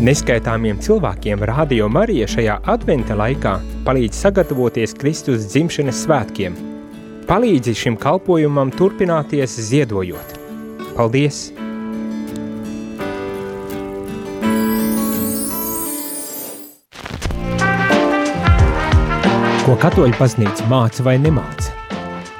Neskaitāmiem cilvēkiem Radio Marija šajā adventa laikā palīdz sagatavoties Kristus dzimšanas svētkiem. Palīdzi šim kalpojumam turpināties ziedojot. Paldies! Ko katoļu baznīca māca vai nemāca?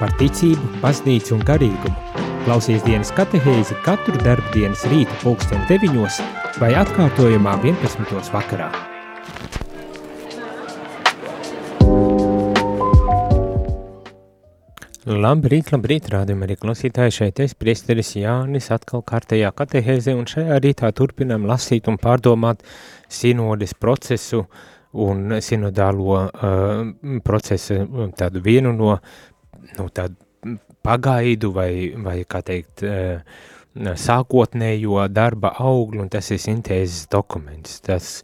Par ticību, baznīcu un garīgumu. Klausies dienas katehēzi katru darbdienas rītu pulksten deviņos vai atkārtojumā 11. vakarā. Labrīt, labrīt, rādījumā arī klausītāji šeit es, priesteris Jānis, atkal kārtējā katehēze, un šajā rītā turpinām lasīt un pārdomāt sinodes procesu un sinodālo uh, procesu tādu vienu no, no tādu pagaidu vai, vai kā teikt, uh, sākotnējo darba augļu, un tas ir sintēzes dokuments. Tas,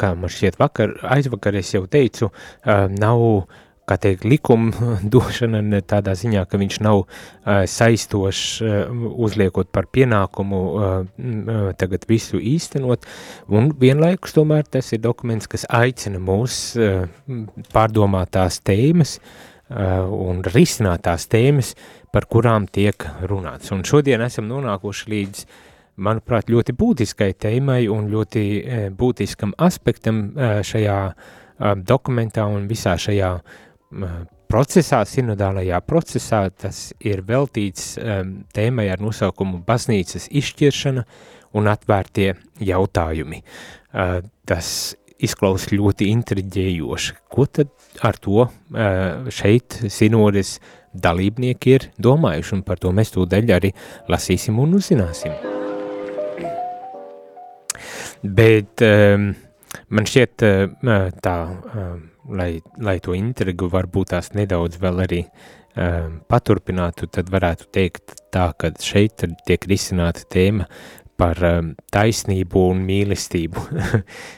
kā man šķiet vakar, aizvakar es jau teicu, nav, kā teikt, likuma došana tādā ziņā, ka viņš nav saistošs, uzliekot par pienākumu tagad visu īstenot, un vienlaikus tomēr tas ir dokuments, kas aicina mūs pārdomāt tās tēmas un risināt tās tēmas, par kurām tiek runāts. Un šodien esam nonākuši līdz, manuprāt, ļoti būtiskai tēmai un ļoti e, būtiskam aspektam e, šajā e, dokumentā un visā šajā procesā, sinodālajā procesā. Tas ir veltīts tēmai ar nosaukumu baznīcas izšķiršana un atvērtie jautājumi. Tas izklausās ļoti intriģējoši. Ko tad ar to šeit sinodes dalībnieki ir domājuši, un par to mēs tūdaļ arī lasīsim un uzzināsim. Bet um, man šķiet uh, tā, uh, lai, lai to intrigu varbūt tās nedaudz vēl arī paturpinātu, tad varētu teikt tā, ka šeit tiek risināta tēma par taisnību un mīlestību.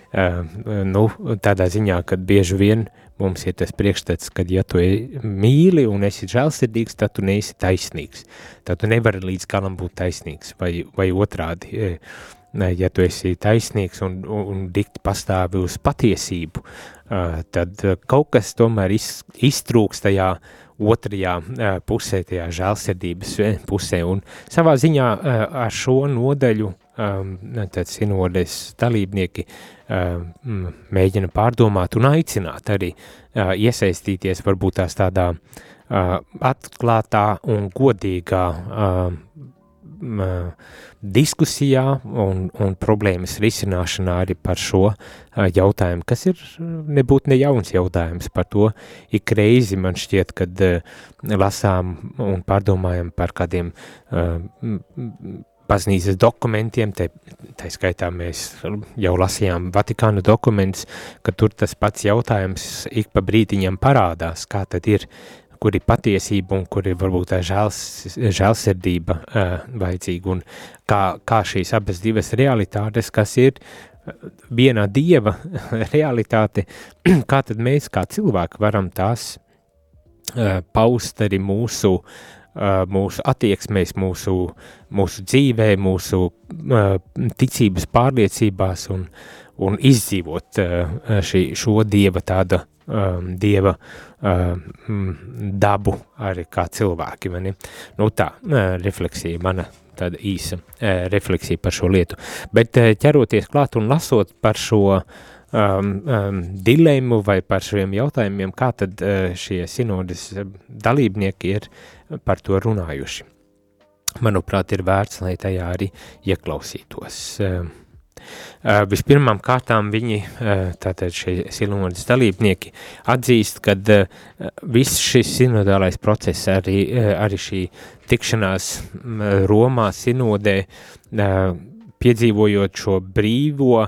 nu, tādā ziņā, ka bieži vien uh, mums ir tas priekšstats, ka ja tu mīli un esi žēlsirdīgs, tad tu neesi taisnīgs. Tad tu nevari līdz galam būt taisnīgs vai, vai otrādi. E, ja tu esi taisnīgs un, un, dikti pastāvi uz patiesību, tad kaut kas tomēr iz, iztrūks tajā otrajā pusē, tajā žēlsirdības e, pusē. Un savā ziņā ar šo nodaļu tad sinodes dalībnieki um, mēģina pārdomāt un aicināt arī uh, iesaistīties varbūt tās tādā uh, atklātā un godīgā uh, diskusijā un, un problēmas risināšanā arī par šo uh, jautājumu, kas ir nebūtu ne jauns jautājums par to. Ik reizi man šķiet, kad lasām un pārdomājam par kādiem baznīcas dokumentiem, te, tā skaitā mēs jau lasījām Vatikānu dokumentus, ka tur tas pats jautājums ik pa brītiņam parādās, kā tad ir, kur ir patiesība un kur ir varbūt tā žēls, žēlsirdība uh, vajadzīga un kā, kā šīs abas divas realitātes, kas ir viena dieva realitāte, kā tad mēs kā cilvēki varam tās uh, paust arī mūsu uh, mūsu attieksmēs, mūsu, mūsu dzīvē, mūsu ticības pārliecībās un, un izdzīvot šī, šo dieva tāda dieva dabu arī kā cilvēki. Mani. Nu tā, refleksija mana tāda īsa refleksija par šo lietu. Bet ķeroties klāt un lasot par šo um, um, dilemmu vai par šiem jautājumiem, kā tad šie sinodas dalībnieki ir par to runājuši. Manuprāt, ir vērts, lai tajā arī ieklausītos. Uh, Uh, vispirmām kārtām viņi, uh, tātad šie sinodas dalībnieki, atzīst, ka viss šis sinodālais process, arī, arī šī tikšanās uh, Romā sinodē, piedzīvojot šo brīvo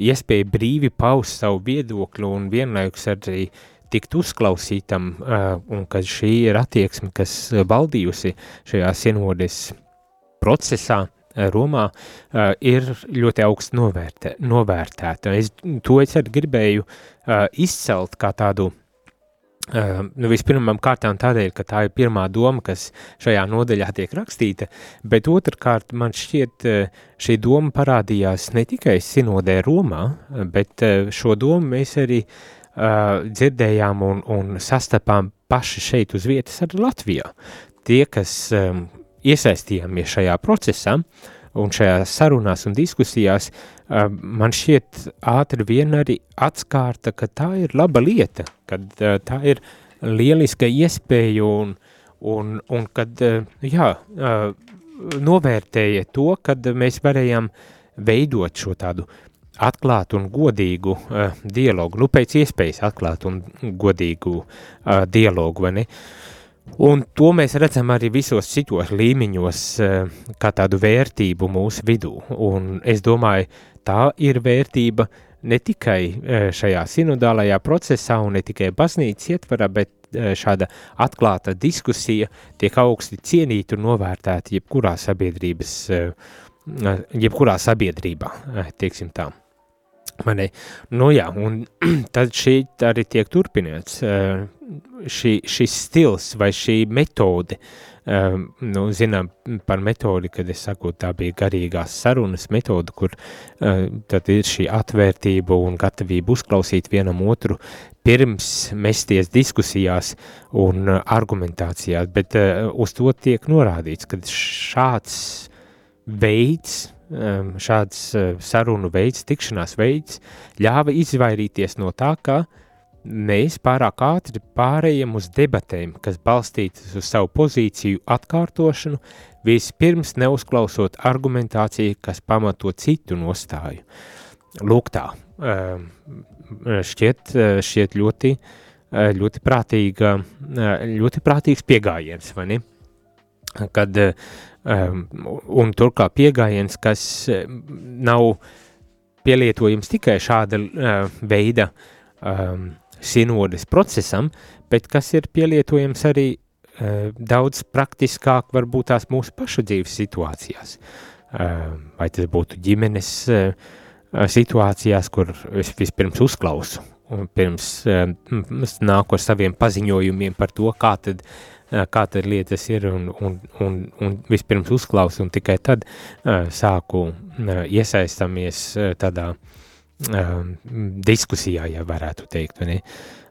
iespēju brīvi paust savu viedokli un vienlaikus arī tikt uzklausītam, uh, un ka šī ir attieksme, kas valdījusi šajā sinodes procesā, Romā uh, ir ļoti augsts novērtē, novērtēta. Es, to es arī gribēju uh, izcelt kā tādu Uh, nu, vispirmām kārtām tādēļ, ka tā ir pirmā doma, kas šajā nodaļā tiek rakstīta, bet otrkārt man šķiet uh, šī doma parādījās ne tikai sinodē Romā, bet uh, šo domu mēs arī uh, dzirdējām un, un sastapām paši šeit uz vietas arī Latvijā. Tie, kas um, iesaistījāmies šajā procesā un šajās sarunās un diskusijās, uh, man šķiet ātri vien arī atskārta, ka tā ir laba lieta, kad uh, tā ir lieliska iespēja un, un, un kad, uh, jā, novērtēja to, kad mēs varējām veidot šo tādu atklātu un godīgu uh, dialogu, nu pēc iespējas atklātu un godīgu uh, dialogu, vai ne? Un to mēs redzam arī visos citos līmeņos uh, kā tādu vērtību mūsu vidū, un es domāju, tā ir vērtība ne tikai uh, šajā sinodālajā procesā un ne tikai baznīcas ietvarā, bet uh, šāda atklāta diskusija tiek augsti cienīta un novērtēta jebkurā sabiedrības, uh, jebkurā sabiedrībā, teiksim tā. Mani, nu jā, un tad šī arī tiek turpināts, šī, šis stils vai šī metode, nu, zinām par metodi, kad es saku, tā bija garīgās sarunas metode, kur tad ir šī atvērtība un gatavība uzklausīt vienam otru pirms mesties diskusijās un argumentācijās, bet uz to tiek norādīts, ka šāds veids, Um, šāds uh, sarunu veids, tikšanās veids, ļāva izvairīties no tā, ka mēs pārāk ātri pārējām uz debatēm, kas balstītas uz savu pozīciju atkārtošanu, vispirms neuzklausot argumentāciju, kas pamato citu nostāju. Lūk tā, um, šķiet, uh, šķiet ļoti, uh, ļoti, prātīga, ļoti prātīgs piegājiens, vai ne? Kad uh, Um, un turklāt pieejams, kas um, nav pielietojams tikai šāda uh, veida um, sinodes procesam, bet kas ir pielietojams arī uh, daudz praktiskāk varbūt tās mūsu pašu dzīves situācijās. Uh, vai tas būtu ģimenes uh, situācijās, kur es vispirms uzklausu, pirms uh, nāku ar saviem paziņojumiem par to, kā tad uh, kā tad lietas ir un, un, un, un vispirms uzklausu un tikai tad uh, sāku uh, iesaistamies uh, tādā uh, diskusijā, ja varētu teikt, vai ne?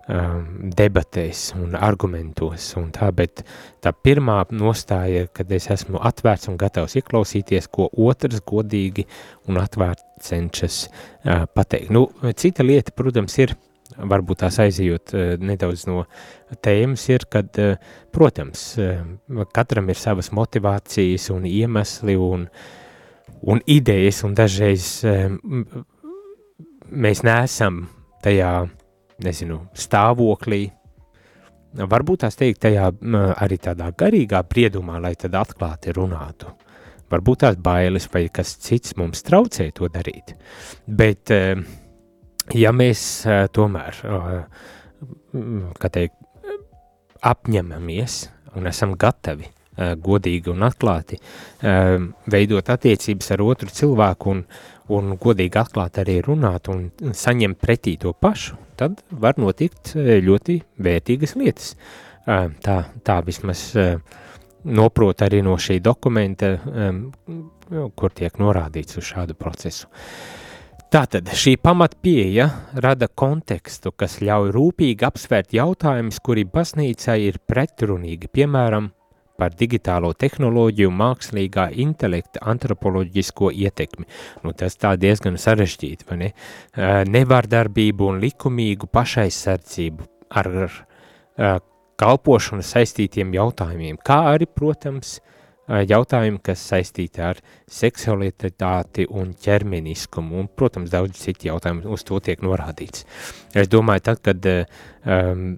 Debatēs un argumentos un tā, bet tā pirmā nostāja kad es esmu atvērts un gatavs ieklausīties, ko otrs godīgi un atvērt cenšas uh, pateikt. Nu, cita lieta, protams, ir varbūt tās aizejot uh, nedaudz no tēmas, ir, kad, uh, protams, uh, katram ir savas motivācijas un iemesli un, un idejas, un dažreiz mēs neesam tajā, nezinu, stāvoklī, varbūt tās teikt tajā arī tādā garīgā briedumā, lai tad atklāti runātu. Varbūt tās bailes vai kas cits mums traucē to darīt, bet uh, ja mēs uh, tomēr, uh, kā teikt, apņemamies un esam gatavi uh, godīgi un atklāti uh, veidot attiecības ar otru cilvēku un, un godīgi atklāti arī runāt un saņemt pretī to pašu, tad var notikt ļoti vērtīgas lietas. Uh, tā, tā vismaz uh, noprot arī no šī dokumenta, um, kur tiek norādīts uz šādu procesu. Uh, Tātad šī pamatpieeja rada kontekstu, kas ļauj rūpīgi apsvērt jautājumus, kuri baznīcai ir pretrunīgi, piemēram, par digitālo tehnoloģiju, mākslīgā intelekta, antropoloģisko ietekmi. Nu, tas tā diezgan sarežģīti, vai ne? Nevārdarbību un likumīgu pašaizsardzību ar, ar kalpošanu saistītiem jautājumiem, kā arī, protams, jautājumi, kas saistīti ar seksualitāti un ķermeniskumu, un, protams, daudz citi jautājumi uz to tiek norādīts. Es domāju, tad, kad um,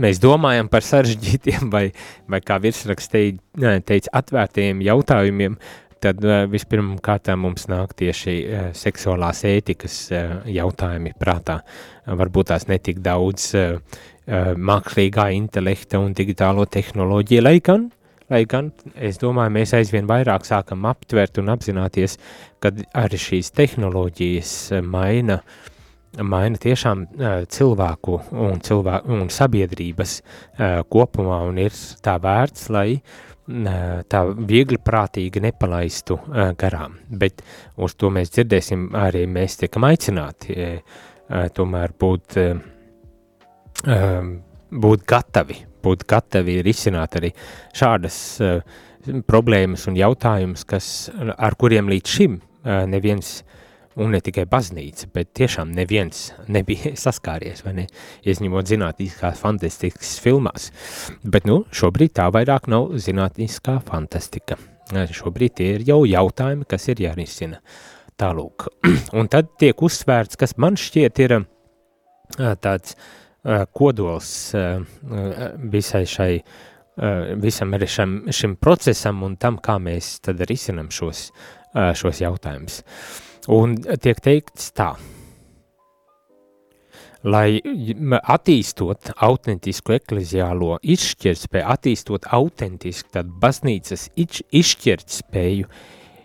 mēs domājam par sarežģītiem vai, vai kā virsraksts teica, atvērtiem jautājumiem, tad vispirmām kārtām mums nāk tieši seksuālās ētikas jautājumi prātā. Varbūt tās netik daudz mākslīgā intelekta un digitālo tehnoloģiju, lai gan lai gan es domāju, mēs aizvien vairāk sākam aptvert un apzināties, ka arī šīs tehnoloģijas maina maina tiešām cilvēku un, cilvēku un sabiedrības kopumā un ir tā vērts, lai tā viegli prātīgi nepalaistu garām. Bet uz to mēs dzirdēsim arī mēs tiekam aicināti tomēr būt, būt gatavi, būt gatavi risināt arī šādas problēmas un jautājumus, kas, ar kuriem līdz šim neviens un ne tikai baznīca, bet tiešām neviens nebija saskāries, vai ne, izņemot zinātniskās fantastikas filmās. Bet, nu, šobrīd tā vairāk nav zinātniskā fantastika. Šobrīd tie ir jau jautājumi, kas ir jārisina tālūk. un tad tiek uzsvērts, kas man šķiet ir tāds kodols visai šai, visam arī šim, šim procesam un tam, kā mēs tad risinam šos, šos jautājumus. Un tiek teikts tā, lai attīstot autentisku ekleziālo izšķirtspēju, attīstot autentisku tādu baznīcas izšķirtspēju,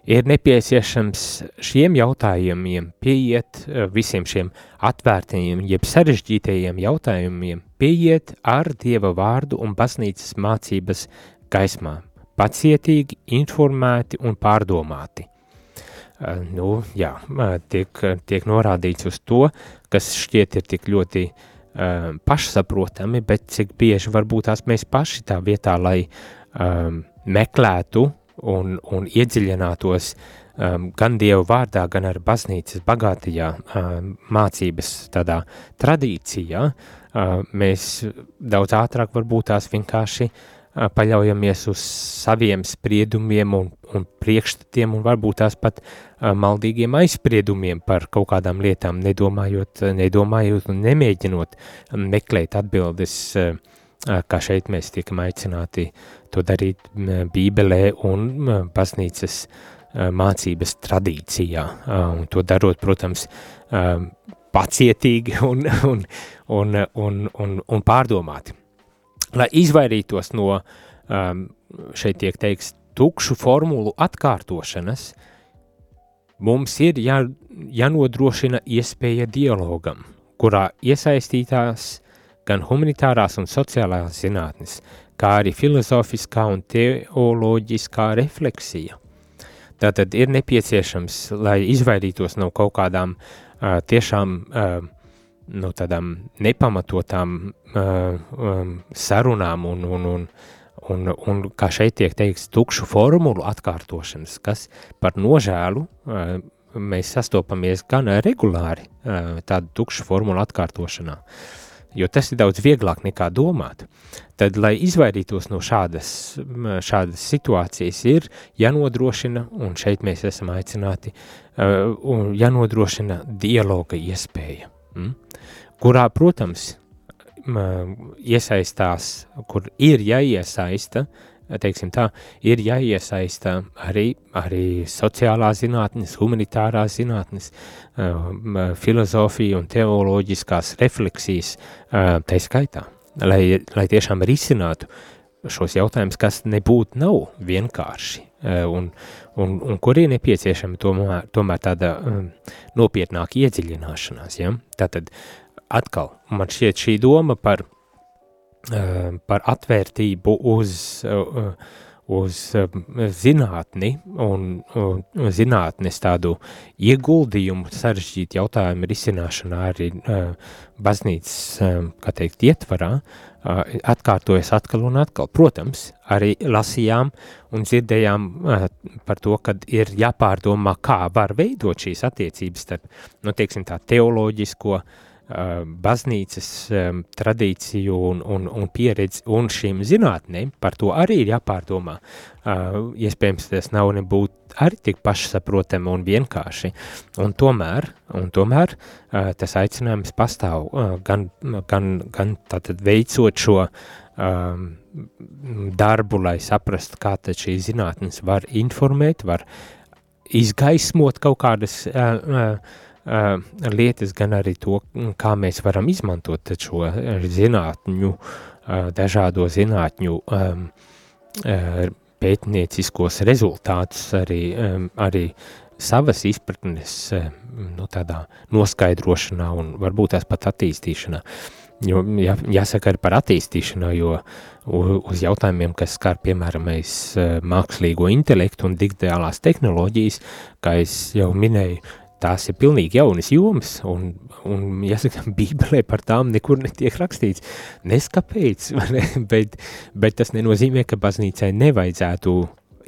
ir nepieciešams šiem jautājumiem pieiet, eh, visiem šiem atvērtajiem, jeb sarežģītajiem jautājumiem, pieiet ar Dieva vārdu un baznīcas mācības gaismā, pacietīgi, informēti un pārdomāti. Eh, nu, jā, eh, tiek, tiek norādīts uz to, kas šķiet ir tik ļoti uh, pašsaprotami, bet cik bieži varbūt tās mēs paši tā vietā, lai um, meklētu un, un iedziļinātos um, gan Dievu vārdā, gan ar baznīcas bagātajā um, mācības tādā tradīcijā, uh, mēs daudz ātrāk varbūt tās vienkārši uh, paļaujamies uz saviem spriedumiem un, un priekšstatiem un varbūt tās pat maldīgiem aizspriedumiem par kaut kādām lietām, nedomājot, nedomājot un nemēģinot meklēt atbildes, kā šeit mēs tiekam aicināti to darīt bībelē un baznīcas mācības tradīcijā, un to darot, protams, pacietīgi un, un, un, un, un, un pārdomāti. Lai izvairītos no, šeit tiek teiks, tukšu formulu atkārtošanas, mums ir jā, jānodrošina iespēja dialogam, kurā iesaistītās gan humanitārās un sociālās zinātnes, kā arī filozofiskā un teoloģiskā refleksija. Tātad ir nepieciešams, lai izvairītos no kaut kādām uh, tiešām uh, no tādām nepamatotām uh, um, sarunām un, un, un, un, un, kā šeit tiek teikts, tukšu formulu atkārtošanas, kas par nožēlu uh, mēs sastopamies gan regulāri uh, tādu tukšu formulu atkārtošanā, jo tas ir daudz vieglāk nekā domāt. Tad, lai izvairītos no šādas, šādas situācijas, ir jānodrošina, un šeit mēs esam aicināti, uh, jānodrošina dialoga iespēja. Mm? kurā, protams, iesaistās, kur ir jāiesaista, teiksim tā, ir jāiesaista arī, arī sociālās zinātnes, humanitārās zinātnes, filozofija un teoloģiskās refleksijas tai skaitā, lai, lai tiešām risinātu šos jautājumus, kas nebūtu nav vienkārši un, un, un kur ir nepieciešama tomēr, tomēr tāda um, nopietnāka iedziļināšanās. Ja? Tātad uh, atkal man šķiet šī doma par, uh, par atvērtību uz, uh, uz uh, zinātni un uh, zinātnes tādu ieguldījumu sarežģītu jautājumu risināšanā arī uh, baznīcas, kā teikt, ietvarā, atkārtojas atkal un atkal. Protams, arī lasījām un dzirdējām par to, ka ir jāpārdomā, kā var veidot šīs attiecības starp, nu, teiksim tā, teoloģisko uh, baznīcas tradīciju un, un, un pieredzi un šīm zinātnēm, par to arī ir jāpārdomā. Iespējams, tas nav nebūt arī tik pašsaprotami un vienkārši. Un tomēr, un tomēr tas aicinājums pastāv gan, gan, gan tātad veicot šo um, darbu, lai saprastu, kā tad šīs zinātnes var informēt, var izgaismot kaut kādas uh, uh, uh, lietas, gan arī to, kā mēs varam izmantot šo zinātņu, uh, dažādo zinātņu um, uh, pētnieciskos rezultātus arī, um, arī savas izpratnes nu, tādā noskaidrošanā un varbūt tās pat attīstīšanā. Jo, jā, jāsaka arī par attīstīšanā, jo uz jautājumiem, kas skar, piemēram, mēs mākslīgo intelektu un digitālās tehnoloģijas, kā es jau minēju, tās ir pilnīgi jaunas jomas, un, un jāsaka, bībelē par tām nekur netiek rakstīts. Neskapēc, ne? bet, bet tas nenozīmē, ka baznīcai nevajadzētu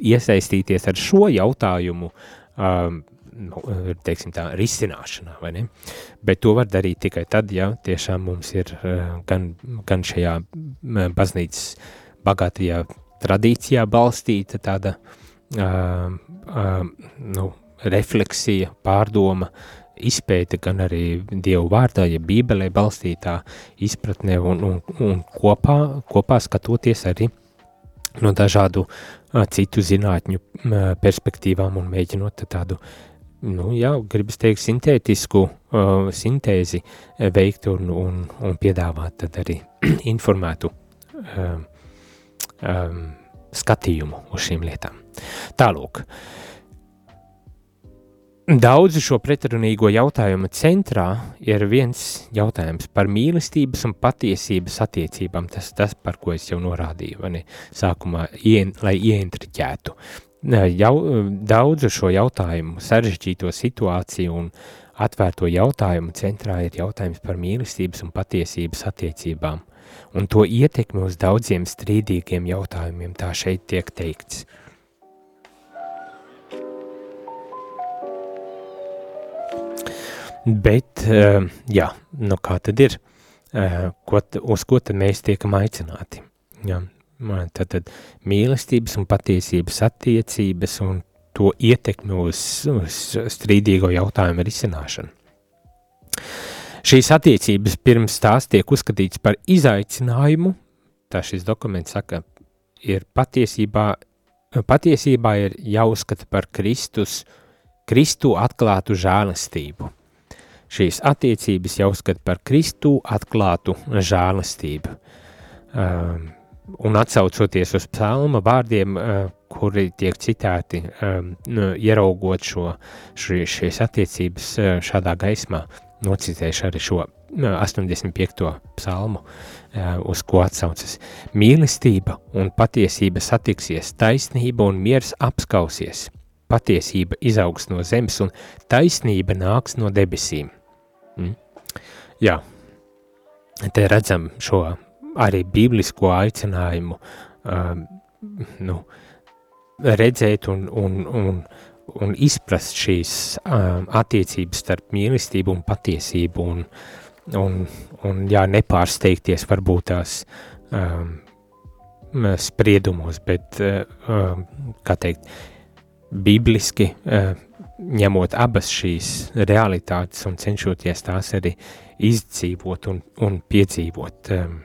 iesaistīties ar šo jautājumu, um, nu, teiksim tā, risināšanā, vai ne? Bet to var darīt tikai tad, ja tiešām mums ir uh, gan, gan šajā baznīcas bagātajā tradīcijā balstīta tāda, uh, uh, nu, refleksija, pārdoma, izpēte, gan arī Dievu vārdā, ja bībelē balstītā izpratnē un, un, un kopā, kopā skatoties arī no dažādu a, citu zinātņu a, perspektīvām un mēģinot tādu, nu jā, gribas teikt, sintētisku a, sintēzi veikt un, un, un piedāvāt tad arī informētu a, a, skatījumu uz šīm lietām. Tālūk, uh, Daudzu šo pretrunīgo jautājumu centrā ir viens jautājums par mīlestības un patiesības attiecībām. Tas tas, par ko es jau norādīju, vai ne? Sākumā, ien, lai ieintriķētu. Jau, daudzu šo jautājumu, sarežģīto situāciju un atvērto jautājumu centrā ir jautājums par mīlestības un patiesības attiecībām. Un to ietekmi uz daudziem strīdīgiem jautājumiem tā šeit tiek teikts – Bet, uh, jā, nu kā tad ir? Uh, ko, uz ko tad mēs tiekam aicināti? Jā, tad, tad mīlestības un patiesības attiecības un to ietekmi uz, uz strīdīgo jautājumu risināšanu. Šīs attiecības pirms tās tiek uzskatīts par izaicinājumu, tā šis dokuments saka, ir patiesībā, patiesībā ir jāuzskata par Kristus, Kristu atklātu žēlastību šīs attiecības jāuzskata par Kristu atklātu žēlastību. Um, un atsaucoties uz psalma vārdiem, uh, kuri tiek citēti, um, nu, ieraugot šo, šī, šīs attiecības uh, šādā gaismā, nocitēšu arī šo uh, 85. psalmu, uh, uz ko atsaucas. Mīlestība un patiesība satiksies, taisnība un miers apskausies, patiesība izaugs no zemes un taisnība nāks no debesīm. Mm. Jā, te redzam šo arī biblisko aicinājumu um, nu, redzēt un, un, un, un izprast šīs um, attiecības starp mīlestību un patiesību un, un, un jā, nepārsteigties varbūt tās um, spriedumos, bet, uh, um, kā teikt, bibliski uh, ņemot abas šīs realitātes un cenšoties tās arī izdzīvot un, un piedzīvot um,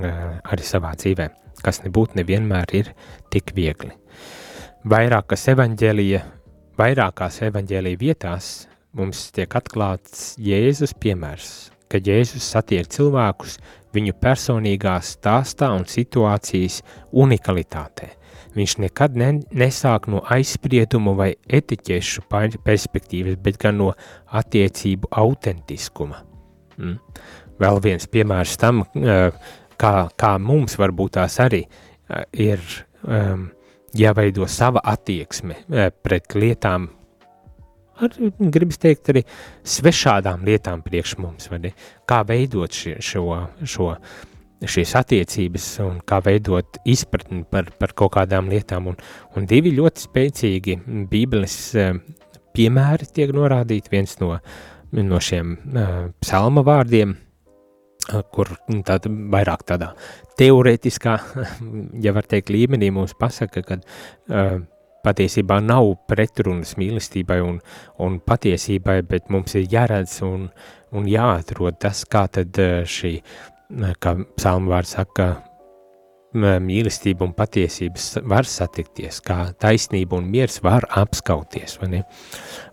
uh, arī savā dzīvē, kas nebūtu nevienmēr ir tik viegli. Vairākas evaņģēlija, vairākās evaņģēlija vietās mums tiek atklāts Jēzus piemērs, ka Jēzus satiek cilvēkus viņu personīgā stāstā un situācijas unikalitātē – Viņš nekad ne, nesāk no aizspriedumu vai etiķešu perspektīvas, bet gan no attiecību autentiskuma. Mm. Vēl viens piemērs tam, kā, kā mums varbūt tās arī ir um, jāveido sava attieksme pret lietām, ar, gribas teikt, arī svešādām lietām priekš mums, vai ne? Kā veidot ši, šo, šo šīs attiecības un kā veidot izpratni par, par kaut kādām lietām. Un, un divi ļoti spēcīgi bībeles eh, piemēri tiek norādīti. Viens no, no šiem uh, psalma vārdiem, uh, kur tāda vairāk tādā teorētiskā, ja var teikt, līmenī mums pasaka, ka uh, patiesībā nav pretrunas mīlestībai un, un patiesībai, bet mums ir jāredz un, un jāatrod tas, kā tad šī kā psalma vārds saka, mīlestība un patiesības var satikties, kā taisnība un miers var apskauties, vai?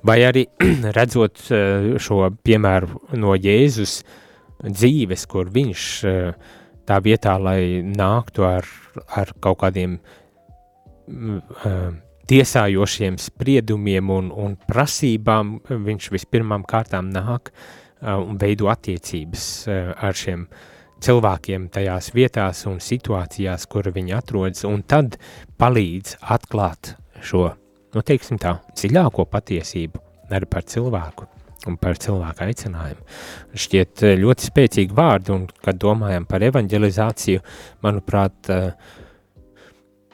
Vai arī redzot eh, šo piemēru no Jēzus dzīves, kur viņš eh, tā vietā, lai nāktu ar, ar kaut kādiem uh, tiesājošiem spriedumiem un, un prasībām, viņš vispirmām kārtām nāk un veido attiecības ar šiem cilvēkiem tajās vietās un situācijās, kur viņi atrodas, un tad palīdz atklāt šo, nu teiksim tā, dziļāko patiesību arī par cilvēku un par cilvēku aicinājumu. Šķiet ļoti spēcīgi vārdi, un kad domājam par evanģelizāciju, manuprāt,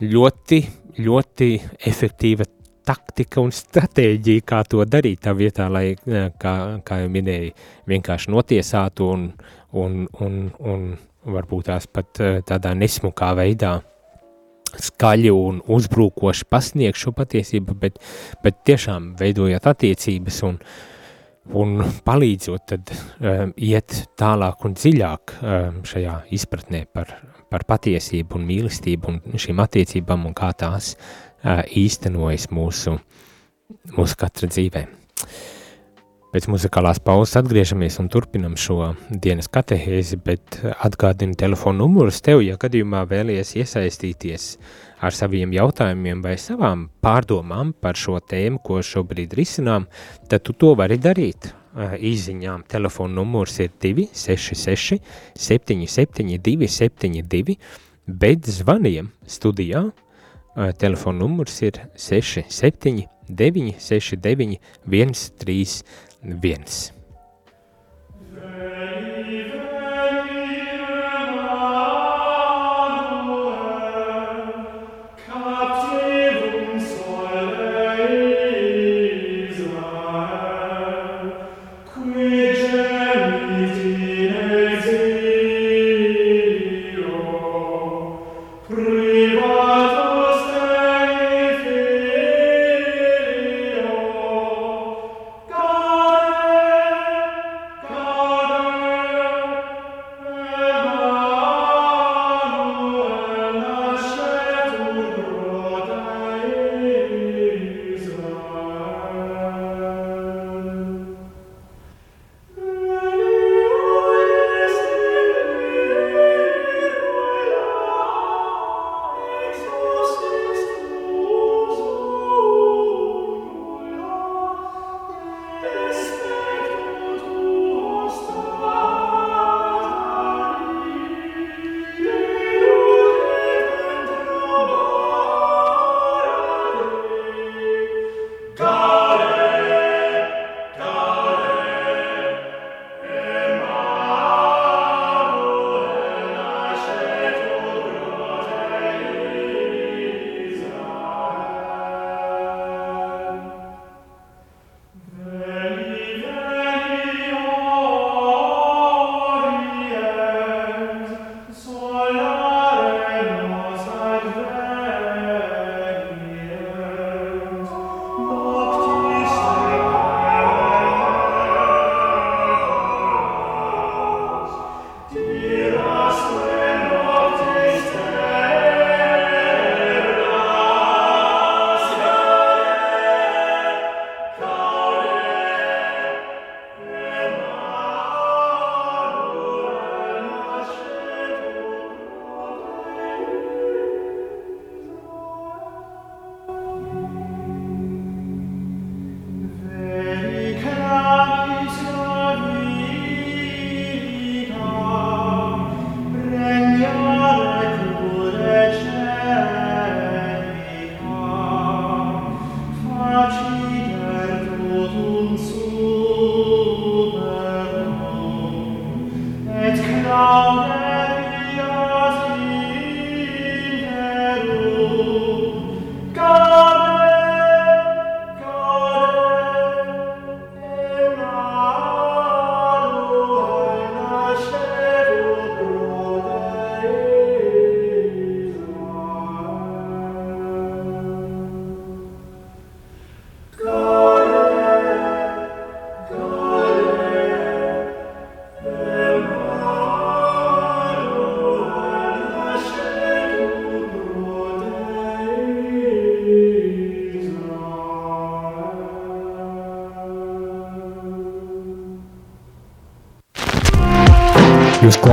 ļoti ļoti efektīva taktika un stratēģija, kā to darīt tā vietā, lai, kā, kā jau minēju, vienkārši notiesātu un, un, un, un varbūt tās pat eh, tādā nesmukā veidā skaļi un uzbrukoši pasniegt šo patiesību, bet, bet tiešām veidojot attiecības un, un palīdzot tad um, iet tālāk un dziļāk um, šajā izpratnē par, par patiesību un mīlestību un šīm attiecībām un kā tās uh, īstenojas mūsu, mūsu katra dzīvē. Pēc muzikālās pauzes atgriežamies un turpinam šo dienas katehēzi, bet atgādinu telefonu numurus tev, ja gadījumā vēlies iesaistīties ar saviem jautājumiem vai savām pārdomām par šo tēmu, ko šobrīd risinām, tad tu to vari darīt izziņām. Telefona numurs ir 266 77 272, bet zvaniem studijā telefona numurs ir 67 969 131. Jūs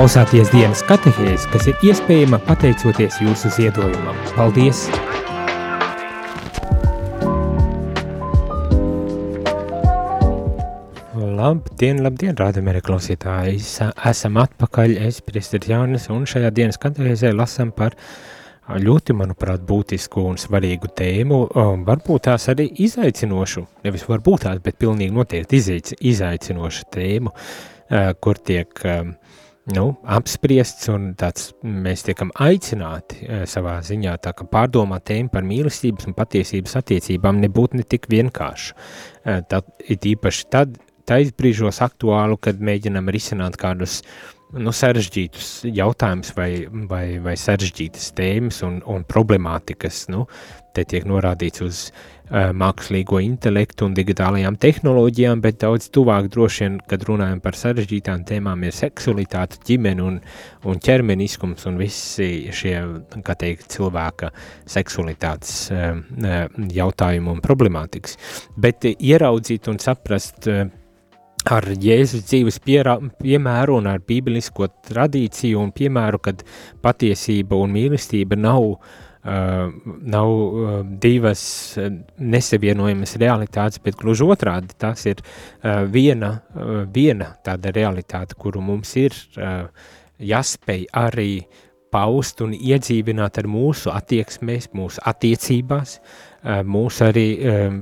Klausāties dienas katehēs, kas ir iespējama pateicoties jūsu ziedojumam. Paldies! Labdien, labdien, rādamēra klausītāji! Esam atpakaļ, es priestars Jānis, un šajā dienas katehēzē lasam par ļoti, manuprāt, būtisku un svarīgu tēmu, varbūt tās arī izaicinošu, nevis varbūt tās, bet pilnīgi noteikti izaicinošu tēmu, kur tiek nu, apspriests un tāds mēs tiekam aicināti uh, savā ziņā pārdomāt tēmu par mīlestības un patiesības attiecībām nebūtu ne tik vienkārši. Uh, tad, it īpaši tad, tais brīžos aktuālu, kad mēģinam risināt kādus nu, sarežģītus jautājumus vai, vai, vai sarežģītas tēmas un, un problemātikas. Nu, te tiek norādīts uz uh, mākslīgo intelektu un digitālajām tehnoloģijām, bet daudz tuvāk droši vien, kad runājam par sarežģītām tēmām, ir seksualitāte, ģimene un, un ķermeniskums un visi šie, kā teikt, cilvēka seksualitātes uh, jautājumi un problemātikas. Bet uh, ieraudzīt un saprast uh, ar Jēzus dzīves pierā, piemēru un ar bībelisko tradīciju un piemēru, kad patiesība un mīlestība nav, uh, nav uh, divas nesavienojamas realitātes, bet gluži otrādi, tas ir uh, viena, uh, viena tāda realitāte, kuru mums ir uh, jāspēj arī paust un iedzīvināt ar mūsu attieksmēs, mūsu attiecībās, uh, mūsu arī uh,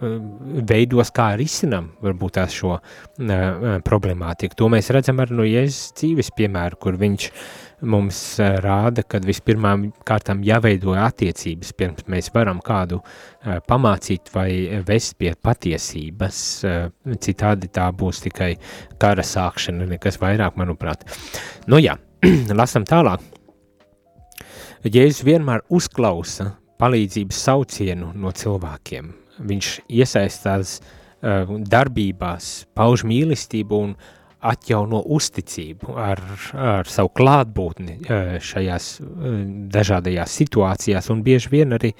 veidos, kā risinām varbūt tās šo uh, problemātiku. To mēs redzam arī no Jēzus dzīves piemēru, kur viņš mums uh, rāda, kad vispirmām kārtām jāveido attiecības, pirms mēs varam kādu uh, pamācīt vai vest pie patiesības. Uh, citādi tā būs tikai kara sākšana, nekas vairāk, manuprāt. Nu jā, lasam tālāk. Jēzus vienmēr uzklausa palīdzības saucienu no cilvēkiem viņš iesaistās uh, darbībās, pauž mīlestību un atjauno uzticību ar, ar savu klātbūtni uh, šajās uh, dažādajās situācijās un bieži vien arī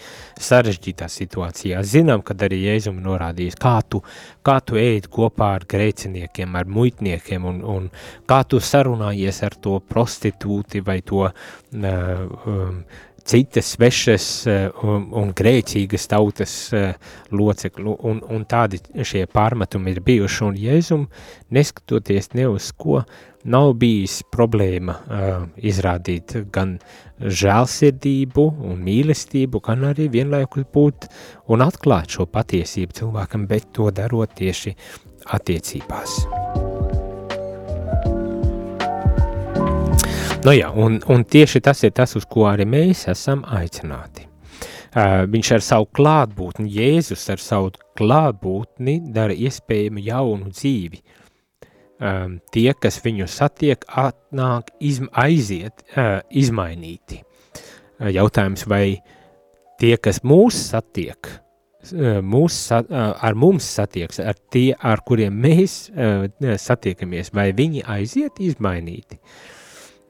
sarežģītās situācijās. Zinām, kad arī Jēzum norādījis, kā tu, kā tu ēd kopā ar grēciniekiem, ar muitniekiem un, un kā tu sarunājies ar to prostitūti vai to uh, um, citas svešas eh, un, un grēcīgas tautas eh, locekļu, un, un tādi šie pārmetumi ir bijuši, un Jēzum, neskatoties ne uz ko, nav bijis problēma uh, izrādīt gan žēlsirdību un mīlestību, gan arī vienlaikus būt un atklāt šo patiesību cilvēkam, bet to darot tieši attiecībās. Nu jā, un, un tieši tas ir tas, uz ko arī mēs esam aicināti. Uh, viņš ar savu klātbūtni, Jēzus ar savu klātbūtni dara iespējamu jaunu dzīvi. Um, tie, kas viņu satiek, atnāk, izm, aiziet, uh, izmainīti. Uh, jautājums, vai tie, kas mūs satiek, mūs, ar mums satieks, ar tie, ar kuriem mēs satiekamies, vai viņi aiziet izmainīti? Uh,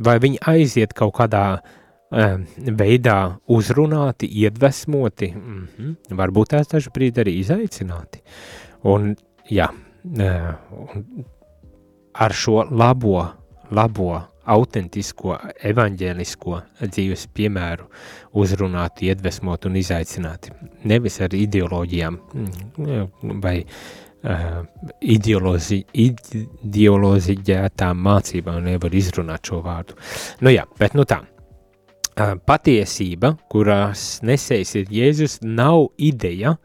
vai viņi aiziet kaut kādā uh, veidā uzrunāti, iedvesmoti, mm -hmm, varbūt tās dažu brīdi arī izaicināti. Un, jā, uh, un ar šo labo, labo, autentisko, evaņģēlisko dzīves piemēru uzrunāt, iedvesmot un izaicināt. Nevis ar ideoloģijām mm, vai uh, ideolozi, ideoloziģētām mācībām nevar izrunāt šo vārdu. Nu jā, bet nu tā. Uh, patiesība, kurās nesējis ir Jēzus, nav ideja,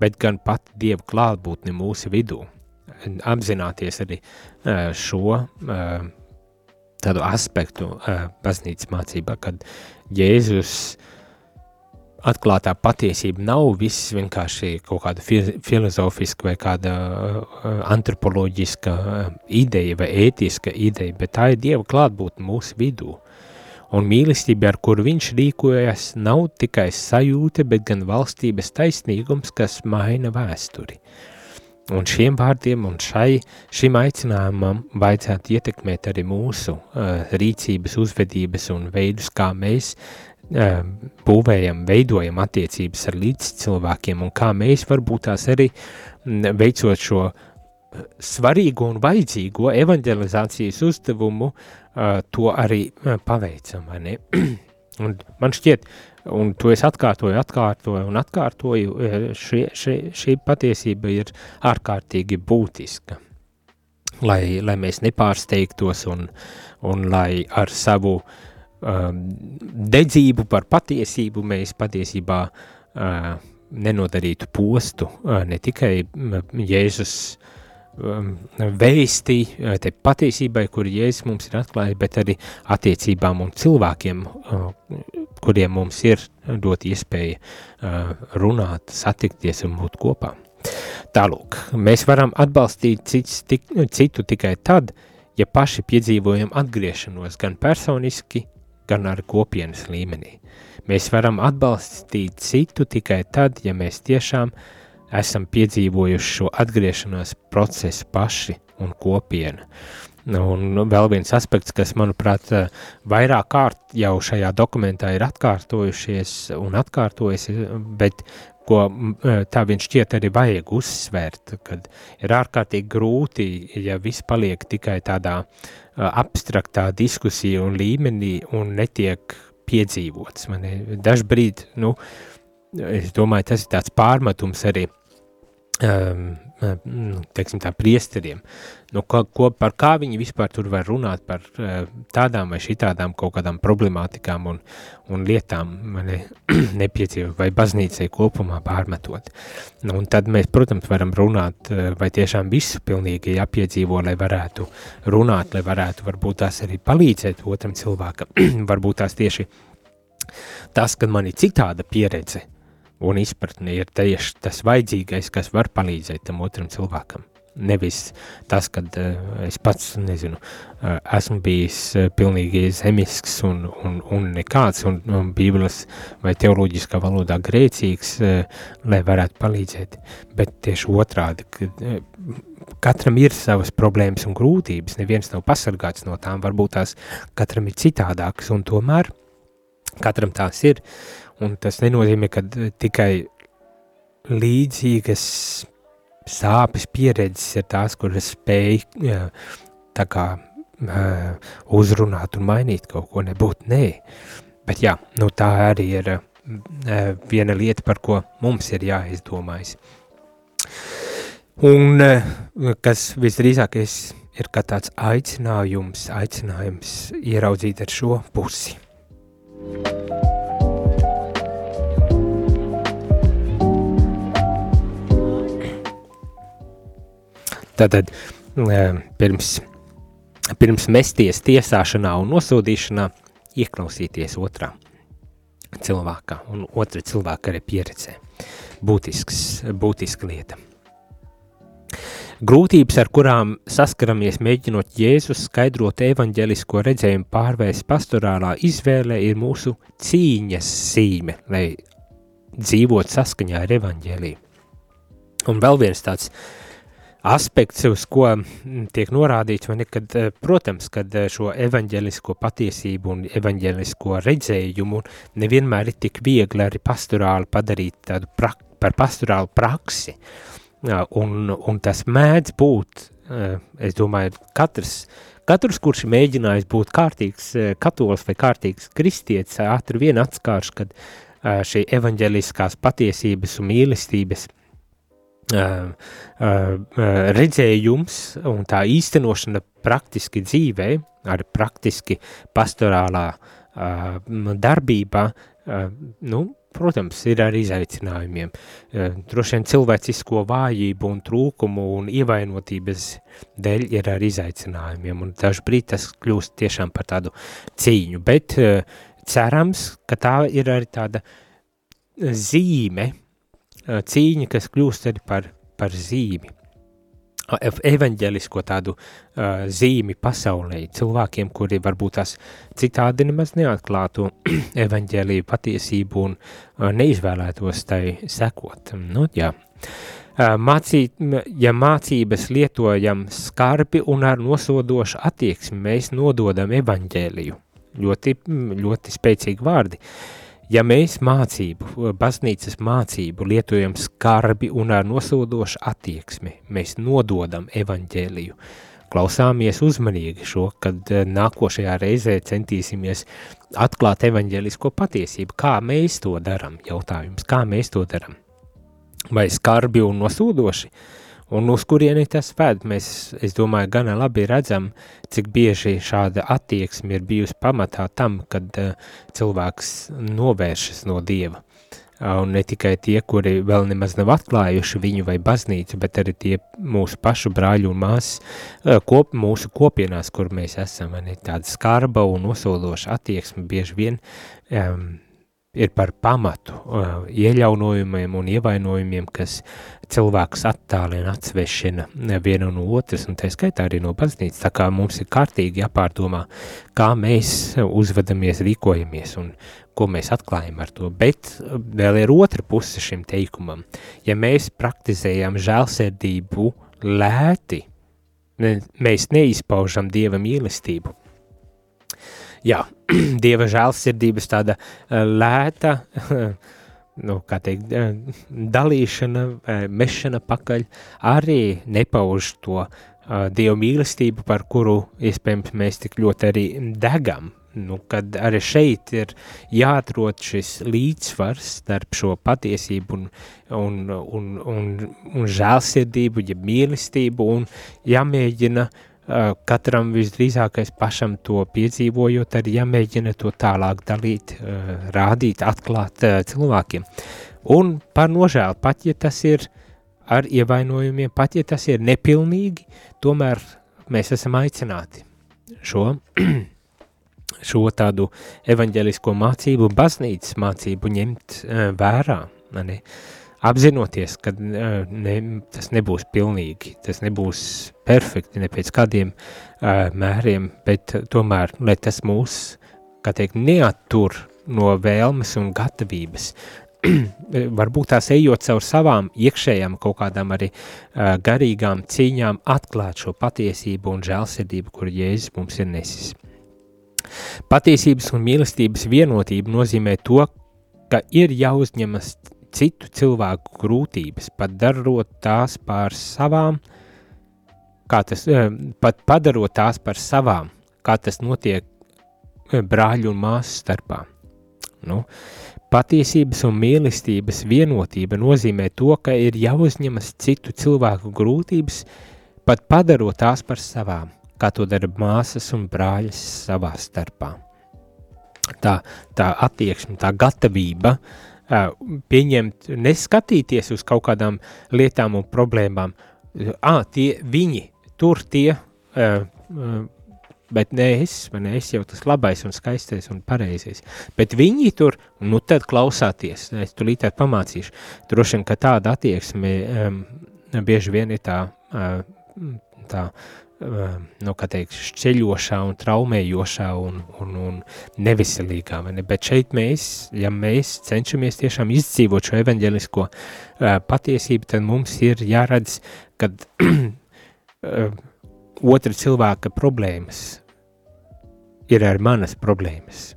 bet gan pati Dieva klātbūtne mūsu vidū. Apzināties arī uh, šo tādu aspektu baznīcas mācībā, kad Jēzus uh, atklātā patiesība nav viss vienkārši kaut kāda filozofiska vai kāda uh, antropoloģiska uh, ideja vai ētiska ideja, bet tā ir Dieva klātbūtne mūsu vidū. Un mīlestība, ar kuru viņš rīkojas, nav tikai sajūta, bet gan valstības taisnīgums, kas maina vēsturi. Un šiem vārdiem un šai, šim aicinājumam vajadzētu ietekmēt arī mūsu uh, rīcības, uzvedības un veidus, kā mēs būvējam, veidojam attiecības ar līdzcilvēkiem un kā mēs varbūt tās arī veicot šo svarīgo un vajadzīgo evanģelizācijas uzdevumu, to arī paveicam, ne? un man šķiet, un to es atkārtoju, atkārtoju un atkārtoju, šie, šie, šī patiesība ir ārkārtīgi būtiska. lai, lai mēs nepārsteigtos un, un lai ar savu um, dedzību par patiesību mēs patiesībā uh, nenodarītu postu uh, ne tikai Jēzus um, vēsti uh, te patiesībai, kur Jēzus mums ir atklājis, bet arī attiecībām un cilvēkiem, uh, kuriem mums ir dot iespēja uh, runāt, satikties un būt kopā. Tālūk, mēs varam atbalstīt cits, tik, citu tikai tad, ja paši piedzīvojam atgriešanos gan personiski, gan ar kopienas līmenī. Mēs varam atbalstīt citu tikai tad, ja mēs tiešām esam piedzīvojuši šo atgriešanās procesu paši un kopiena. Un vēl viens aspekts, kas, manuprāt, vairāk kārt jau šajā dokumentā ir atkārtojušies un atkārtojas, bet ko tā viņš šķiet arī vajag uzsvērt, kad ir ārkārtīgi grūti, ja viss paliek tikai tādā abstraktā diskusija un līmenī un netiek piedzīvots. Dažbrīd, nu, es domāju, tas ir tāds pārmetums arī um, teiksim tā, priesteriem, nu, ko, ko, par kā viņi vispār tur var runāt par uh, tādām vai šitādām kaut kādām problemātikām un, un lietām, ne, nepiedzīvot, vai baznīcai kopumā pārmetot. Nu, un tad mēs, protams, varam runāt, uh, vai tiešām visu pilnīgi jāpiedzīvo, lai varētu runāt, lai varētu varbūt tās arī palīdzēt otram cilvēkam, varbūt tās tieši tas, kad man ir citāda pieredze, un izpratne ir tieši tas vajadzīgais, kas var palīdzēt tam otram cilvēkam. Nevis tas, ka uh, eh, es pats nezinu, uh, esmu bijis uh, pilnīgi zemisks un, un, un nekāds, un, un bībeles vai teoloģiskā valodā grēcīgs, uh, lai varētu palīdzēt. Bet tieši otrādi, ka uh, katram ir savas problēmas un grūtības, neviens nav pasargāts no tām, varbūt tās katram ir citādākas, un tomēr katram tās ir, Un tas nenozīmē, ka tikai līdzīgas sāpes pieredzes ir tās, kuras spēj tā kā uh, uzrunāt un mainīt kaut ko nebūt, nē. Bet jā, nu tā arī ir uh, viena lieta, par ko mums ir jāizdomājas. Un kas visdrīzākais ir kā tāds aicinājums, aicinājums ieraudzīt ar šo pusi. Thank you Tātad pirms, pirms mesties tiesāšanā un nosodīšanā ieklausīties otrā cilvēkā un otra cilvēka arī pieredzē. Būtisks, būtiska lieta. Grūtības, ar kurām saskaramies mēģinot Jēzus skaidrot evaņģelisko redzējumu pārvērst pastorālā izvēlē, ir mūsu cīņas sīme, lai dzīvot saskaņā ar evaņģēliju. Un vēl viens tāds uh, aspekts, uz ko mm, tiek norādīts, vai ne, kad, eh, protams, kad eh, šo evaņģelisko patiesību un evaņģelisko redzējumu nevienmēr ir tik viegli arī pastorāli padarīt tādu prak par pastorālu praksi, un, un tas mēdz būt, eh, es domāju, katrs, katrs, kurš mēģinājis būt kārtīgs katols vai kārtīgs kristietis, ātri vien atskārš, kad šī evaņģeliskās patiesības un mīlestības – Uh, uh, redzējums un tā īstenošana praktiski dzīvē, arī praktiski pastorālā uh, darbībā, nu, protams, ir ar izaicinājumiem. Droši vien cilvēcisko vājību un trūkumu un ievainotības dēļ ir ar izaicinājumiem, un dažbrīd tas kļūst tiešām par tādu cīņu, bet cerams, ka tā ir arī tāda zīme, cīņa, kas kļūst arī par, par zīmi, evaņģelisko tādu uh, zīmi pasaulē, cilvēkiem, kuri varbūt tās citādi nemaz neatklātu evaņģēlīju patiesību un uh, neizvēlētos tai sekot. Nu, jā. Uh, mācīt, ja mācības lietojam skarbi un ar nosodošu attieksmi, mēs nododam evaņģēliju. Ļoti, ļoti spēcīgi vārdi. Uh, Ja mēs mācību, baznīcas mācību lietojam skarbi un ar nosodošu attieksmi, mēs nododam evaņģēliju. Klausāmies uzmanīgi šo, kad eh, nākošajā reizē centīsimies atklāt evaņģēlisko patiesību. Kā mēs to darām? Jautājums, kā mēs to darām? Vai skarbi un nosodoši? Un uz kurieni tas ved, mēs, es domāju, gana labi redzam, cik bieži šāda attieksme ir bijusi pamatā tam, kad uh, cilvēks novēršas no Dieva. Un ne tikai tie, kuri vēl nemaz nav atklājuši viņu vai baznīcu, bet arī tie mūsu pašu brāļu un māsas kop, mūsu kopienās, kur mēs esam, ne tāda skarba un nosološa attieksme bieži vien um, ir par pamatu uh, ieļaunojumiem un ievainojumiem, kas cilvēkus attālina, atsvešina vienu no otras, un tā skaitā arī no baznīcas, tā kā mums ir kārtīgi jāpārdomā, kā mēs uzvedamies, rīkojamies un ko mēs atklājam ar to, bet vēl ir otra puse šim teikumam. Ja mēs praktizējam žēlsirdību lēti, mēs neizpaužam Dieva mīlestību, jā, dieva žēlsirdības tāda eh, lēta, nu, kā teikt, eh, dalīšana, eh, mešana pakaļ, arī nepauž to dievu mīlestību, par kuru, iespējams, mēs tik ļoti arī degam. Nu, kad arī šeit ir jāatrod šis līdzsvars starp šo patiesību un, un, un, un, un žēlsirdību, ja mīlestību, un jāmēģina uh, katram visdrīzākais pašam to piedzīvojot, arī jāmēģina to tālāk dalīt, eh, rādīt, atklāt eh, cilvēkiem. Un par nožēlu, pat ja tas ir ar ievainojumiem, pat ja tas ir nepilnīgi, tomēr mēs esam aicināti šo, šo tādu evaņģelisko mācību, baznīcas mācību ņemt vērā. Uh, apzinoties, ka ne, tas nebūs pilnīgi, tas nebūs perfekti ne pēc kādiem uh, mēriem, bet tomēr, lai tas mūs, kā teikt, neattur no vēlmes un gatavības, varbūt tās ejot caur savām iekšējām kaut kādām arī uh, garīgām cīņām, atklāt šo patiesību un žēlsirdību, kur Jēzus mums ir nesis. Patiesības un mīlestības vienotība nozīmē to, ka ir jāuzņemas citu cilvēku grūtības, pat darot tās par savām, kā tas, eh, pat padarot tās par savām, kā tas notiek eh, brāļu un māsu starpā. Nu, patiesības un mīlestības vienotība nozīmē to, ka ir jāuzņemas citu cilvēku grūtības, pat padarot tās par savām, kā to dara māsas un brāļas savā starpā. Tā, tā attieksme, tā gatavība uh, pieņemt, neskatīties uz kaut kādām lietām un problēmām. Ah, tie viņi, tur tie, bet ne es, ne es jau tas labais un skaistais un pareizais. Bet viņi tur, nu tad klausāties, es tu līdz pamācīšu. Droši vien, ka tāda attieksme um, bieži vien ir tā, uh, tā Ehm, nu, teikt, šķeļošā un traumējošā un, un, un neveselīgā. Ne? Bet šeit mēs, ja mēs cenšamies tiešām izdzīvot šo evaņģelisko uh, patiesību, tad mums ir jāredz, ka uh, otra cilvēka problēmas ir ar manas problēmas.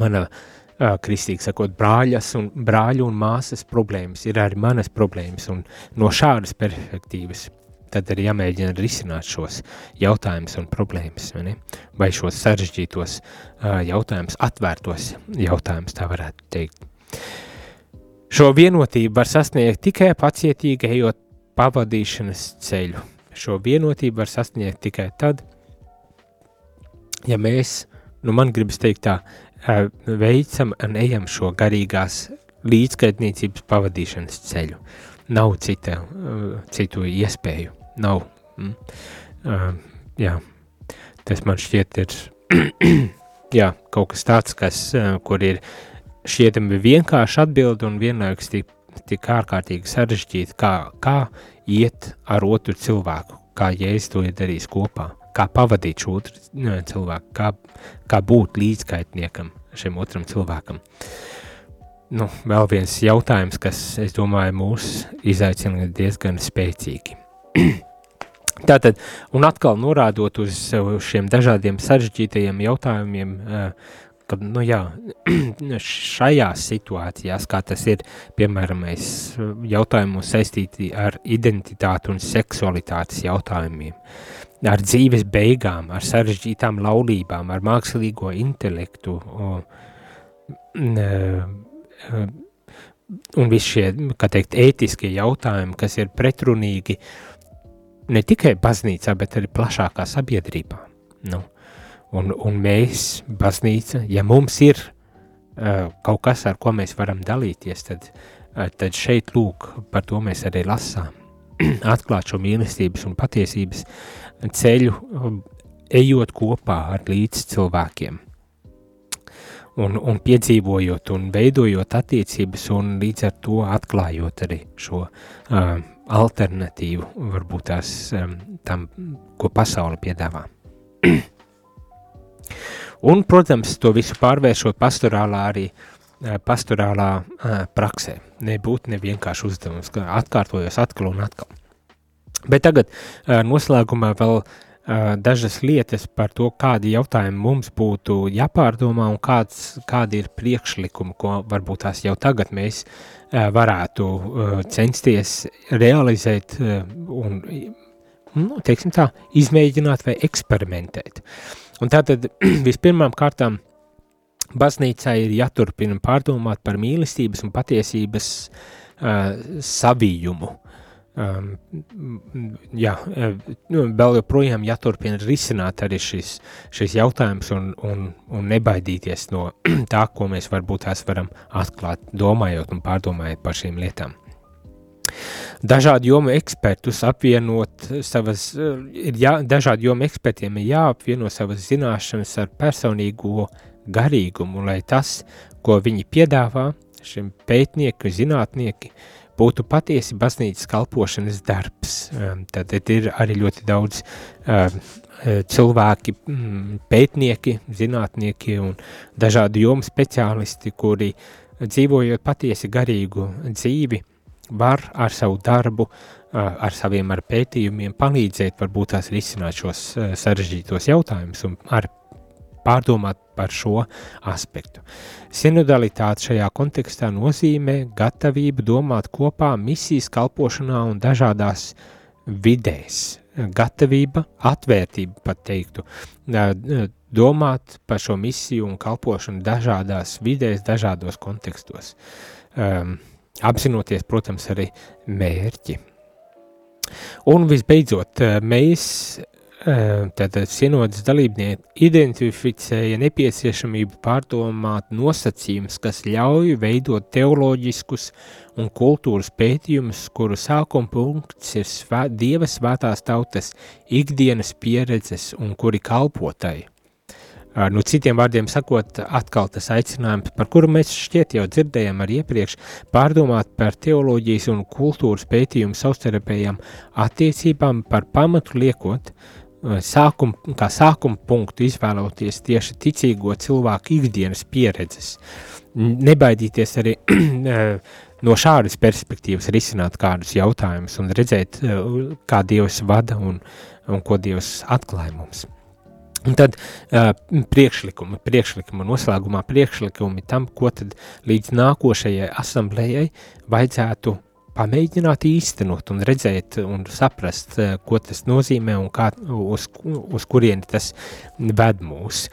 Mana uh, kristīgi sakot, brāļas un brāļu un māsas problēmas ir arī manas problēmas, un no šādas perspektīvas tad ir jāmēģina risināt šos jautājumus un problēmas, vai, ne? vai šos sarežģītos uh, jautājumus, atvērtos jautājumus, tā varētu teikt. Šo vienotību var sasniegt tikai pacietīgi ejot pavadīšanas ceļu. Šo vienotību var sasniegt tikai tad, ja mēs, nu man gribas teikt tā, veicam un ejam šo garīgās līdzskaitniecības pavadīšanas ceļu. Nav cita, citu iespēju nav. Mm. Uh, jā, tas man šķiet ir jā, kaut kas tāds, kas, kur ir šķietami vienkārši atbildi un vienlaikus tik, tik ārkārtīgi sarežģīti, kā, kā iet ar otru cilvēku, kā Jēzus to ir darījis kopā, kā pavadīt šo otru cilvēku, kā, kā būt līdzskaitniekam šim otram cilvēkam. Nu, vēl viens jautājums, kas, es domāju, mūs izaicina diezgan spēcīgi. Tātad, un atkal norādot uz šiem dažādiem sarežģītajiem jautājumiem, eh, ka, nu jā, šajās situācijās, kā tas ir, piemēram, jautājumos saistīti ar identitāti un seksualitātes jautājumiem, ar dzīves beigām, ar sarežģītām laulībām, ar mākslīgo intelektu, o, n, un visi šie, kā teikt, ētiskie jautājumi, kas ir pretrunīgi ne tikai baznīcā, bet arī plašākā sabiedrībā. Nu, un, un mēs, baznīca, ja mums ir uh, kaut kas, ar ko mēs varam dalīties, tad, uh, tad šeit lūk, par to mēs arī lasām. Atklāt šo mīlestības un patiesības ceļu, ejot kopā ar līdz cilvēkiem un, un piedzīvojot un veidojot attiecības un līdz ar to atklājot arī šo uh, alternatīvu, varbūt tās um, tam, ko pasaule piedāvā. un, protams, to visu pārvēršot pastorālā arī uh, pastorālā uh, praksē. Nebūtu nevienkārši uzdevums, ka atkārtojos atkal un atkal. Bet tagad uh, noslēgumā vēl uh, dažas lietas par to, kādi jautājumi mums būtu jāpārdomā un kāds, kādi ir priekšlikumi, ko varbūt tās jau tagad mēs varētu censties realizēt un, nu, teiksim tā, izmēģināt vai eksperimentēt. Un tātad vispirmām kārtām baznīcai ir jāturpina pārdomāt par mīlestības un patiesības uh, savījumu. Um, jā, nu, vēl joprojām jāturpina risināt arī šis, šis jautājums un, un, un nebaidīties no tā, ko mēs varbūt tās varam atklāt, domājot un pārdomājot par šīm lietām. Dažādu jomu ekspertus apvienot savas, ir jā, dažādu jomu ekspertiem ir jāapvieno savas zināšanas ar personīgo garīgumu, lai tas, ko viņi piedāvā, šim pētnieki, zinātnieki, būtu patiesi baznīcas kalpošanas darbs. Um, tad ir arī ļoti daudz um, cilvēki, mm, pētnieki, zinātnieki un dažādi jomu speciālisti, kuri dzīvojot patiesi garīgu dzīvi, var ar savu darbu, ar saviem ar pētījumiem palīdzēt varbūt tās risināt šos sarežģītos jautājumus un ar pārdomāt par šo aspektu. Sinodalitāte šajā kontekstā nozīmē gatavību domāt kopā misijas kalpošanā un dažādās vidēs. Gatavība, atvērtība pat teiktu, domāt par šo misiju un kalpošanu dažādās vidēs, dažādos kontekstos. Um, apzinoties, protams, arī mērķi. Un visbeidzot, mēs Tātad sinodas dalībnieki identificēja nepieciešamību pārdomāt nosacījumus, kas ļauj veidot teoloģiskus un kultūras pētījumus, kuru sākuma punkts ir svē, Dieva svētās tautas ikdienas pieredzes un kuri kalpotai. Nu, citiem vārdiem sakot, atkal tas aicinājums, par kuru mēs šķiet jau dzirdējām arī iepriekš, pārdomāt par teoloģijas un kultūras pētījumu savstarpējām attiecībām par pamatu liekot, uh, sākum, kā sākuma punktu izvēloties tieši ticīgo cilvēku ikdienas pieredzes. Nebaidīties arī no šādas perspektīvas risināt kādus jautājumus un redzēt, kā Dievs vada un, un ko Dievs atklāja mums. Un tad uh, priekšlikumi, priekšlikumi, noslēgumā priekšlikumi tam, ko tad līdz nākošajai asamblējai vajadzētu pamēģināt īstenot un redzēt un saprast, eh, ko tas nozīmē un kā, uz, uz kurieni tas ved mūs.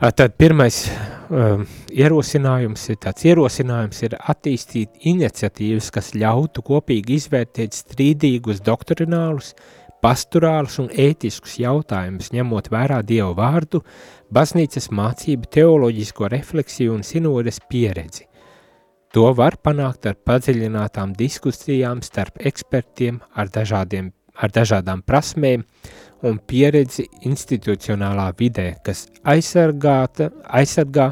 Tad pirmais um, ierosinājums ir tāds ierosinājums ir attīstīt iniciatīvas, kas ļautu kopīgi izvērtēt strīdīgus doktrinālus, pastorālus un ētiskus jautājumus, ņemot vērā Dievu vārdu, baznīcas mācību, teoloģisko refleksiju un sinodes pieredzi. To var panākt ar padziļinātām diskusijām starp ekspertiem ar, dažādiem, ar dažādām prasmēm un pieredzi institucionālā vidē, kas aizsargāta, aizsargā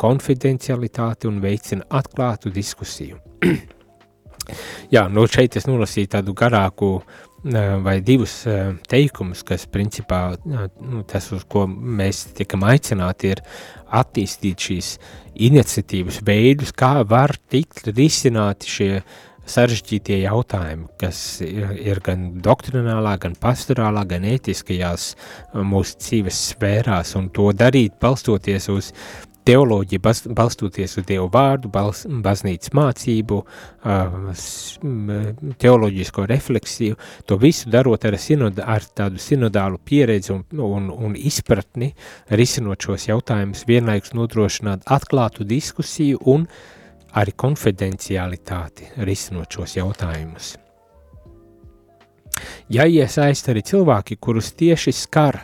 konfidencialitāti un veicina atklātu diskusiju. Jā, nu šeit es nolasīju tādu garāku vai divus teikumus, kas principā nu, tas, uz ko mēs tiekam aicināti, ir attīstīt šīs iniciatīvas veidus, kā var tikt risināti šie sarežģītie jautājumi, kas ir gan doktrinālā, gan pastorālā, gan ētiskajās mūsu dzīves sfērās, un to darīt balstoties uz teoloģija balstoties uz Dievu vārdu, bals, baznīcas mācību, teoloģisko refleksiju, to visu darot ar, sinoda, ar tādu sinodālu pieredzi un, un, un izpratni, risinot šos jautājumus, vienlaikus nodrošināt atklātu diskusiju un arī konfidencialitāti risinot šos jautājumus. Ja iesaist arī cilvēki, kurus tieši skar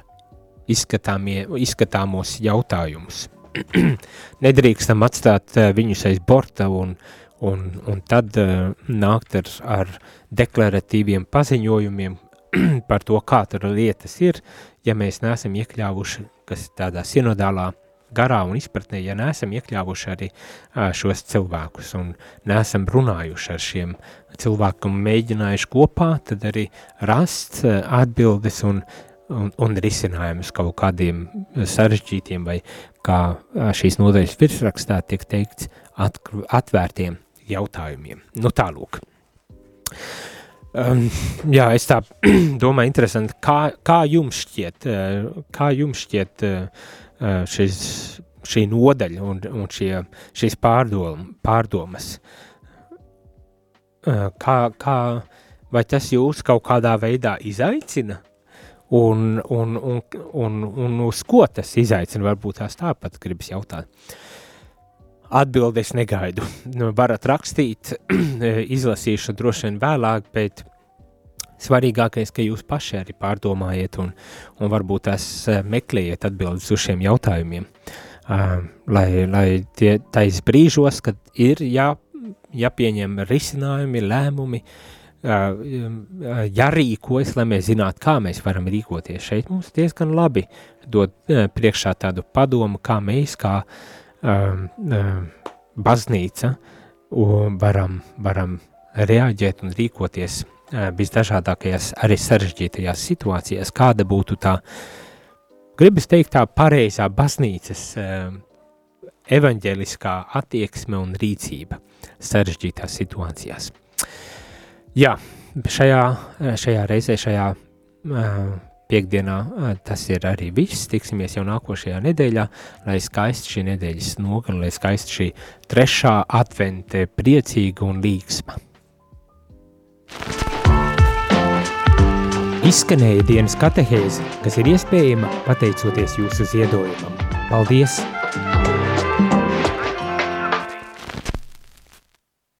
izskatāmos jautājumus, nedrīkstam atstāt eh, viņus aiz borta un, un, un tad uh, nākt ar, ar deklaratīviem paziņojumiem par to, kā tur lietas ir, ja mēs neesam iekļāvuši, kas tādā sinodālā garā un izpratnē, ja neesam iekļāvuši arī šos cilvēkus un neesam runājuši ar šiem cilvēkiem, mēģinājuši kopā, tad arī rast uh, atbildes un un, un risinājumus kaut kādiem sarežģītiem vai, kā šīs nodaļas virsrakstā tiek teikts, atvērtiem jautājumiem. Nu tālūk. Um, jā, es tā domāju, interesanti, kā, kā jums šķiet, kā jums šķiet šis, šī nodaļa un, un šie, šīs pārdom, pārdomas? Kā, kā, vai tas jūs kaut kādā veidā izaicina? Un, un, un, un, un uz ko tas izaicina, varbūt tās tāpat gribas jautāt. Atbildes negaidu. Nu, varat rakstīt, izlasīšu droši vien vēlāk, bet svarīgākais, ka jūs paši arī pārdomājiet un, un varbūt tās eh, meklējiet atbildes uz šiem jautājumiem. Uh, lai, lai tie tais brīžos, kad ir jā, jāpieņem risinājumi, lēmumi, uh, jārīkojas, lai mēs zinātu, kā mēs varam rīkoties. Šeit mums diezgan labi dod priekšā tādu padomu, kā mēs, kā baznīca, varam, varam reaģēt un rīkoties visdažādākajās, arī sarežģītajās situācijās, kāda būtu tā, gribas teikt, tā pareizā baznīcas evaņģēliskā attieksme un rīcība sarežģītās situācijās. Jā, šajā, šajā reizē, šajā uh, piekdienā uh, tas ir arī viss. Tiksimies jau nākošajā nedēļā, lai skaisti šī nedēļas nogala, lai skaisti šī trešā advente priecīga un līgsma. Izskanēja dienas katehēze, kas ir iespējama pateicoties jūsu ziedojumam. Paldies!